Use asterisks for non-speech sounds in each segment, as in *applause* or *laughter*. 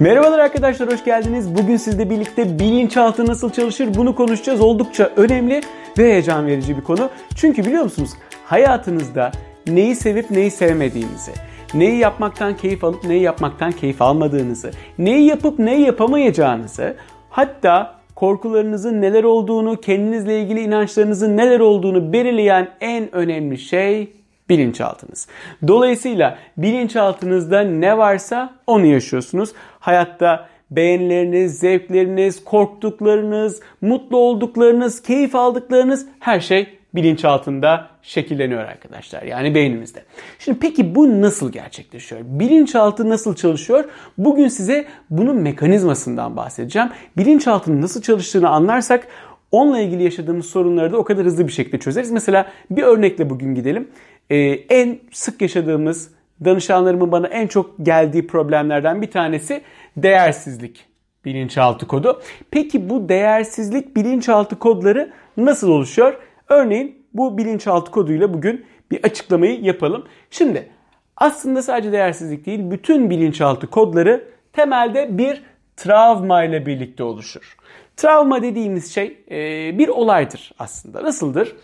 Merhabalar arkadaşlar hoş geldiniz. Bugün sizle birlikte bilinçaltı nasıl çalışır bunu konuşacağız. Oldukça önemli ve heyecan verici bir konu. Çünkü biliyor musunuz hayatınızda neyi sevip neyi sevmediğinizi, neyi yapmaktan keyif alıp neyi yapmaktan keyif almadığınızı, neyi yapıp neyi yapamayacağınızı, hatta korkularınızın neler olduğunu, kendinizle ilgili inançlarınızın neler olduğunu belirleyen en önemli şey bilinçaltınız. Dolayısıyla bilinçaltınızda ne varsa onu yaşıyorsunuz. Hayatta beğenileriniz, zevkleriniz, korktuklarınız, mutlu olduklarınız, keyif aldıklarınız her şey bilinçaltında şekilleniyor arkadaşlar. Yani beynimizde. Şimdi peki bu nasıl gerçekleşiyor? Bilinçaltı nasıl çalışıyor? Bugün size bunun mekanizmasından bahsedeceğim. Bilinçaltının nasıl çalıştığını anlarsak onunla ilgili yaşadığımız sorunları da o kadar hızlı bir şekilde çözeriz. Mesela bir örnekle bugün gidelim. Ee, en sık yaşadığımız danışanlarımın bana en çok geldiği problemlerden bir tanesi değersizlik bilinçaltı kodu. Peki bu değersizlik bilinçaltı kodları nasıl oluşuyor? Örneğin bu bilinçaltı koduyla bugün bir açıklamayı yapalım. Şimdi aslında sadece değersizlik değil bütün bilinçaltı kodları temelde bir travma ile birlikte oluşur. Travma dediğimiz şey e, bir olaydır aslında. Nasıldır?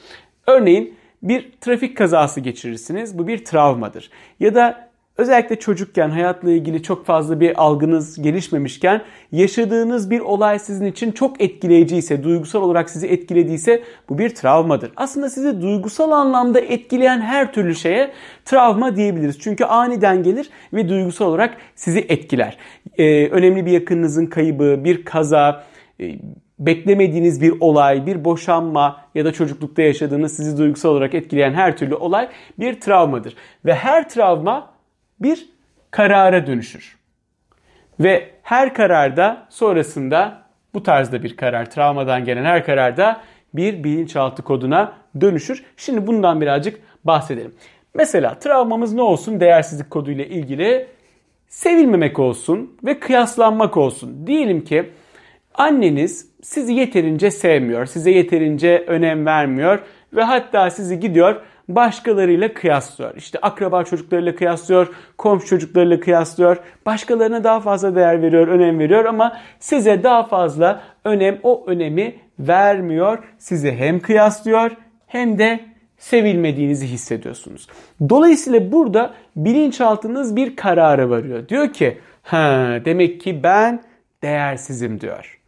Örneğin bir trafik kazası geçirirsiniz. Bu bir travmadır. Ya da özellikle çocukken hayatla ilgili çok fazla bir algınız gelişmemişken yaşadığınız bir olay sizin için çok etkileyiciyse, duygusal olarak sizi etkilediyse bu bir travmadır. Aslında sizi duygusal anlamda etkileyen her türlü şeye travma diyebiliriz. Çünkü aniden gelir ve duygusal olarak sizi etkiler. Ee, önemli bir yakınınızın kaybı, bir kaza, e, beklemediğiniz bir olay, bir boşanma ya da çocuklukta yaşadığınız sizi duygusal olarak etkileyen her türlü olay bir travmadır. Ve her travma bir karara dönüşür. Ve her kararda sonrasında bu tarzda bir karar, travmadan gelen her kararda bir bilinçaltı koduna dönüşür. Şimdi bundan birazcık bahsedelim. Mesela travmamız ne olsun değersizlik koduyla ilgili? Sevilmemek olsun ve kıyaslanmak olsun. Diyelim ki anneniz sizi yeterince sevmiyor, size yeterince önem vermiyor ve hatta sizi gidiyor başkalarıyla kıyaslıyor. İşte akraba çocuklarıyla kıyaslıyor, komşu çocuklarıyla kıyaslıyor, başkalarına daha fazla değer veriyor, önem veriyor ama size daha fazla önem, o önemi vermiyor. Sizi hem kıyaslıyor hem de sevilmediğinizi hissediyorsunuz. Dolayısıyla burada bilinçaltınız bir karara varıyor. Diyor ki, ha demek ki ben değersizim diyor.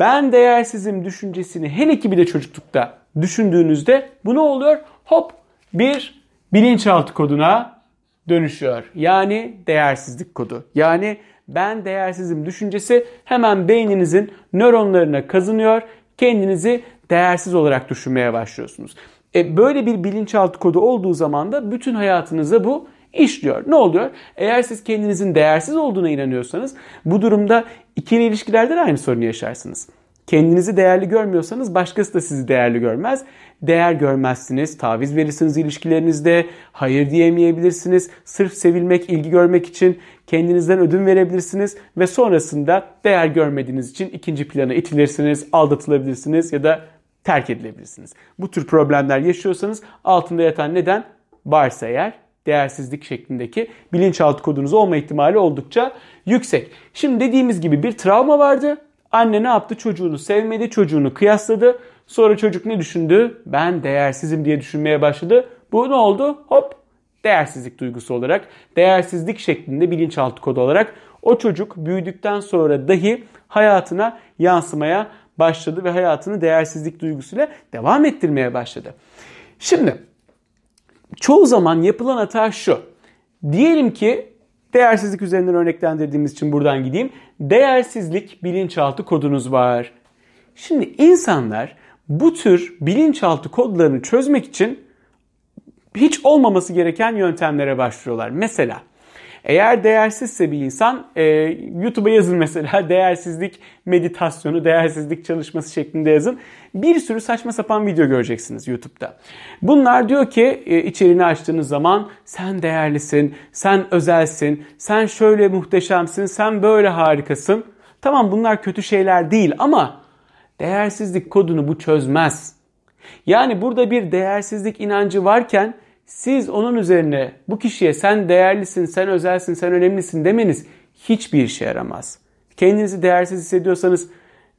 Ben değersizim düşüncesini hele ki bir de çocuklukta düşündüğünüzde bu ne oluyor? Hop bir bilinçaltı koduna dönüşüyor. Yani değersizlik kodu. Yani ben değersizim düşüncesi hemen beyninizin nöronlarına kazınıyor. Kendinizi değersiz olarak düşünmeye başlıyorsunuz. E, böyle bir bilinçaltı kodu olduğu zaman da bütün hayatınıza bu işliyor. Ne oluyor? Eğer siz kendinizin değersiz olduğuna inanıyorsanız bu durumda ikili ilişkilerde de aynı sorunu yaşarsınız. Kendinizi değerli görmüyorsanız başkası da sizi değerli görmez. Değer görmezsiniz, taviz verirsiniz ilişkilerinizde, hayır diyemeyebilirsiniz. Sırf sevilmek, ilgi görmek için kendinizden ödün verebilirsiniz ve sonrasında değer görmediğiniz için ikinci plana itilirsiniz, aldatılabilirsiniz ya da terk edilebilirsiniz. Bu tür problemler yaşıyorsanız altında yatan neden varsa eğer değersizlik şeklindeki bilinçaltı kodunuz olma ihtimali oldukça yüksek. Şimdi dediğimiz gibi bir travma vardı. Anne ne yaptı? Çocuğunu sevmedi, çocuğunu kıyasladı. Sonra çocuk ne düşündü? Ben değersizim diye düşünmeye başladı. Bu ne oldu? Hop değersizlik duygusu olarak, değersizlik şeklinde bilinçaltı kodu olarak o çocuk büyüdükten sonra dahi hayatına yansımaya başladı ve hayatını değersizlik duygusuyla devam ettirmeye başladı. Şimdi çoğu zaman yapılan hata şu. Diyelim ki değersizlik üzerinden örneklendirdiğimiz için buradan gideyim. Değersizlik bilinçaltı kodunuz var. Şimdi insanlar bu tür bilinçaltı kodlarını çözmek için hiç olmaması gereken yöntemlere başvuruyorlar. Mesela eğer değersizse bir insan e, YouTube'a yazın mesela *laughs* değersizlik meditasyonu, değersizlik çalışması şeklinde yazın. Bir sürü saçma sapan video göreceksiniz YouTube'da. Bunlar diyor ki e, içeriğini açtığınız zaman sen değerlisin, sen özelsin, sen şöyle muhteşemsin, sen böyle harikasın. Tamam bunlar kötü şeyler değil ama değersizlik kodunu bu çözmez. Yani burada bir değersizlik inancı varken siz onun üzerine bu kişiye sen değerlisin, sen özelsin, sen önemlisin demeniz hiçbir işe yaramaz. Kendinizi değersiz hissediyorsanız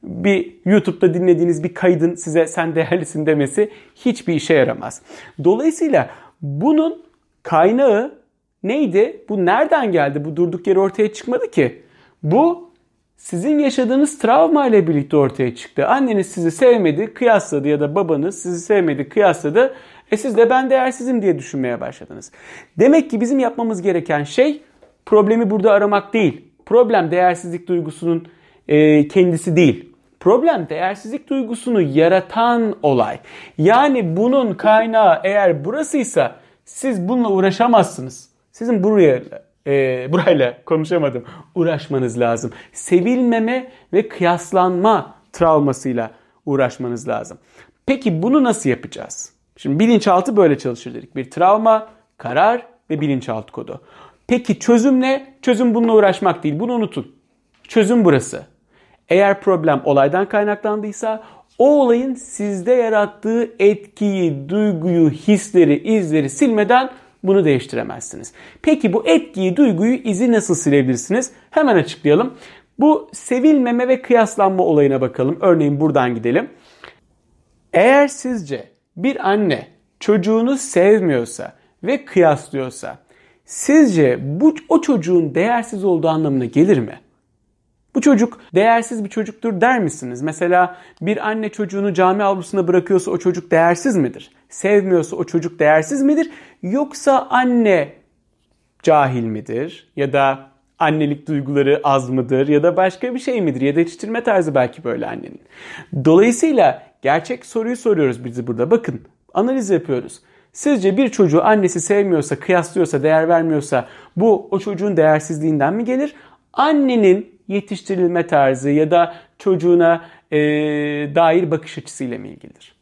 bir YouTube'da dinlediğiniz bir kaydın size sen değerlisin demesi hiçbir işe yaramaz. Dolayısıyla bunun kaynağı neydi? Bu nereden geldi? Bu durduk yere ortaya çıkmadı ki. Bu sizin yaşadığınız travma ile birlikte ortaya çıktı. Anneniz sizi sevmedi, kıyasladı ya da babanız sizi sevmedi, kıyasladı. E siz de ben değersizim diye düşünmeye başladınız. Demek ki bizim yapmamız gereken şey problemi burada aramak değil. Problem değersizlik duygusunun e, kendisi değil. Problem değersizlik duygusunu yaratan olay. Yani bunun kaynağı eğer burasıysa siz bununla uğraşamazsınız. Sizin buraya e, burayla konuşamadım. Uğraşmanız lazım. Sevilmeme ve kıyaslanma travmasıyla uğraşmanız lazım. Peki bunu nasıl yapacağız? Şimdi bilinçaltı böyle çalışır dedik. Bir travma, karar ve bilinçaltı kodu. Peki çözüm ne? Çözüm bununla uğraşmak değil. Bunu unutun. Çözüm burası. Eğer problem olaydan kaynaklandıysa o olayın sizde yarattığı etkiyi, duyguyu, hisleri, izleri silmeden bunu değiştiremezsiniz. Peki bu etkiyi, duyguyu, izi nasıl silebilirsiniz? Hemen açıklayalım. Bu sevilmeme ve kıyaslanma olayına bakalım. Örneğin buradan gidelim. Eğer sizce bir anne çocuğunu sevmiyorsa ve kıyaslıyorsa sizce bu o çocuğun değersiz olduğu anlamına gelir mi? Bu çocuk değersiz bir çocuktur der misiniz? Mesela bir anne çocuğunu cami avlusuna bırakıyorsa o çocuk değersiz midir? Sevmiyorsa o çocuk değersiz midir? Yoksa anne cahil midir? Ya da annelik duyguları az mıdır? Ya da başka bir şey midir? Ya da yetiştirme tarzı belki böyle annenin. Dolayısıyla gerçek soruyu soruyoruz bizi burada. Bakın analiz yapıyoruz. Sizce bir çocuğu annesi sevmiyorsa, kıyaslıyorsa, değer vermiyorsa bu o çocuğun değersizliğinden mi gelir? Annenin yetiştirilme tarzı ya da çocuğuna e, dair bakış açısıyla mı ilgilidir?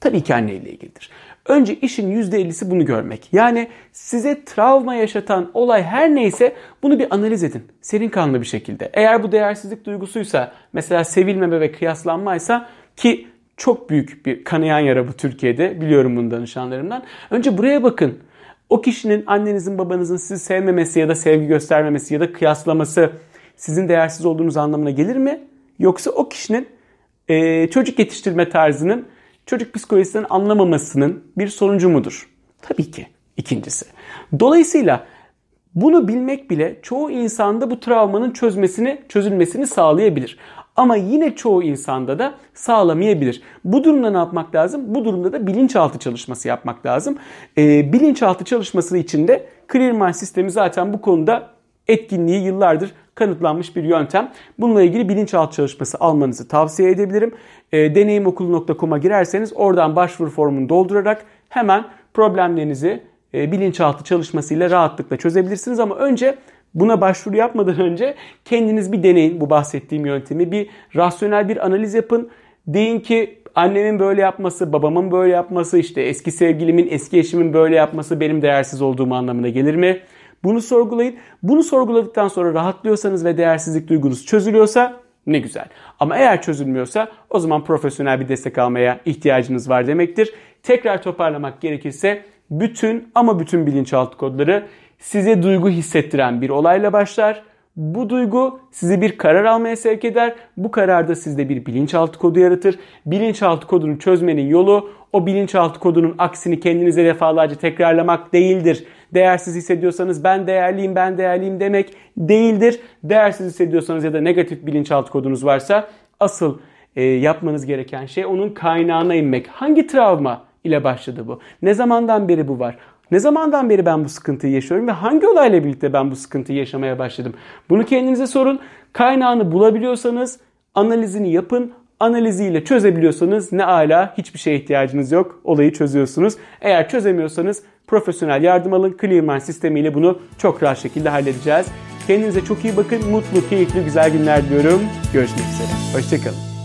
Tabii ki anneyle ilgilidir. Önce işin %50'si bunu görmek. Yani size travma yaşatan olay her neyse bunu bir analiz edin. Serin kanlı bir şekilde. Eğer bu değersizlik duygusuysa mesela sevilmeme ve kıyaslanmaysa ki çok büyük bir kanayan yara bu Türkiye'de. Biliyorum bunu danışanlarımdan. Önce buraya bakın. O kişinin annenizin babanızın sizi sevmemesi ya da sevgi göstermemesi ya da kıyaslaması sizin değersiz olduğunuz anlamına gelir mi? Yoksa o kişinin e, çocuk yetiştirme tarzının çocuk psikolojisinden anlamamasının bir sonucu mudur? Tabii ki ikincisi. Dolayısıyla bunu bilmek bile çoğu insanda bu travmanın çözmesini, çözülmesini sağlayabilir. Ama yine çoğu insanda da sağlamayabilir. Bu durumda ne yapmak lazım? Bu durumda da bilinçaltı çalışması yapmak lazım. Ee, bilinçaltı çalışması için de Clearmind sistemi zaten bu konuda etkinliği yıllardır kanıtlanmış bir yöntem. Bununla ilgili bilinçaltı çalışması almanızı tavsiye edebilirim. E, deneyimokulu.com'a girerseniz oradan başvuru formunu doldurarak hemen problemlerinizi e, bilinçaltı çalışmasıyla rahatlıkla çözebilirsiniz. Ama önce buna başvuru yapmadan önce kendiniz bir deneyin bu bahsettiğim yöntemi. Bir rasyonel bir analiz yapın. Deyin ki annemin böyle yapması, babamın böyle yapması, işte eski sevgilimin, eski eşimin böyle yapması benim değersiz olduğum anlamına gelir mi? Bunu sorgulayın. Bunu sorguladıktan sonra rahatlıyorsanız ve değersizlik duygunuz çözülüyorsa ne güzel. Ama eğer çözülmüyorsa o zaman profesyonel bir destek almaya ihtiyacınız var demektir. Tekrar toparlamak gerekirse bütün ama bütün bilinçaltı kodları size duygu hissettiren bir olayla başlar. Bu duygu sizi bir karar almaya sevk eder. Bu kararda sizde bir bilinçaltı kodu yaratır. Bilinçaltı kodunu çözmenin yolu o bilinçaltı kodunun aksini kendinize defalarca tekrarlamak değildir. Değersiz hissediyorsanız ben değerliyim, ben değerliyim demek değildir. Değersiz hissediyorsanız ya da negatif bilinçaltı kodunuz varsa asıl e, yapmanız gereken şey onun kaynağına inmek. Hangi travma ile başladı bu? Ne zamandan beri bu var? Ne zamandan beri ben bu sıkıntıyı yaşıyorum ve hangi olayla birlikte ben bu sıkıntıyı yaşamaya başladım? Bunu kendinize sorun. Kaynağını bulabiliyorsanız analizini yapın. Analiziyle çözebiliyorsanız ne ala hiçbir şeye ihtiyacınız yok. Olayı çözüyorsunuz. Eğer çözemiyorsanız profesyonel yardım alın. Clearmind sistemiyle bunu çok rahat şekilde halledeceğiz. Kendinize çok iyi bakın. Mutlu, keyifli, güzel günler diliyorum. Görüşmek üzere. Hoşçakalın.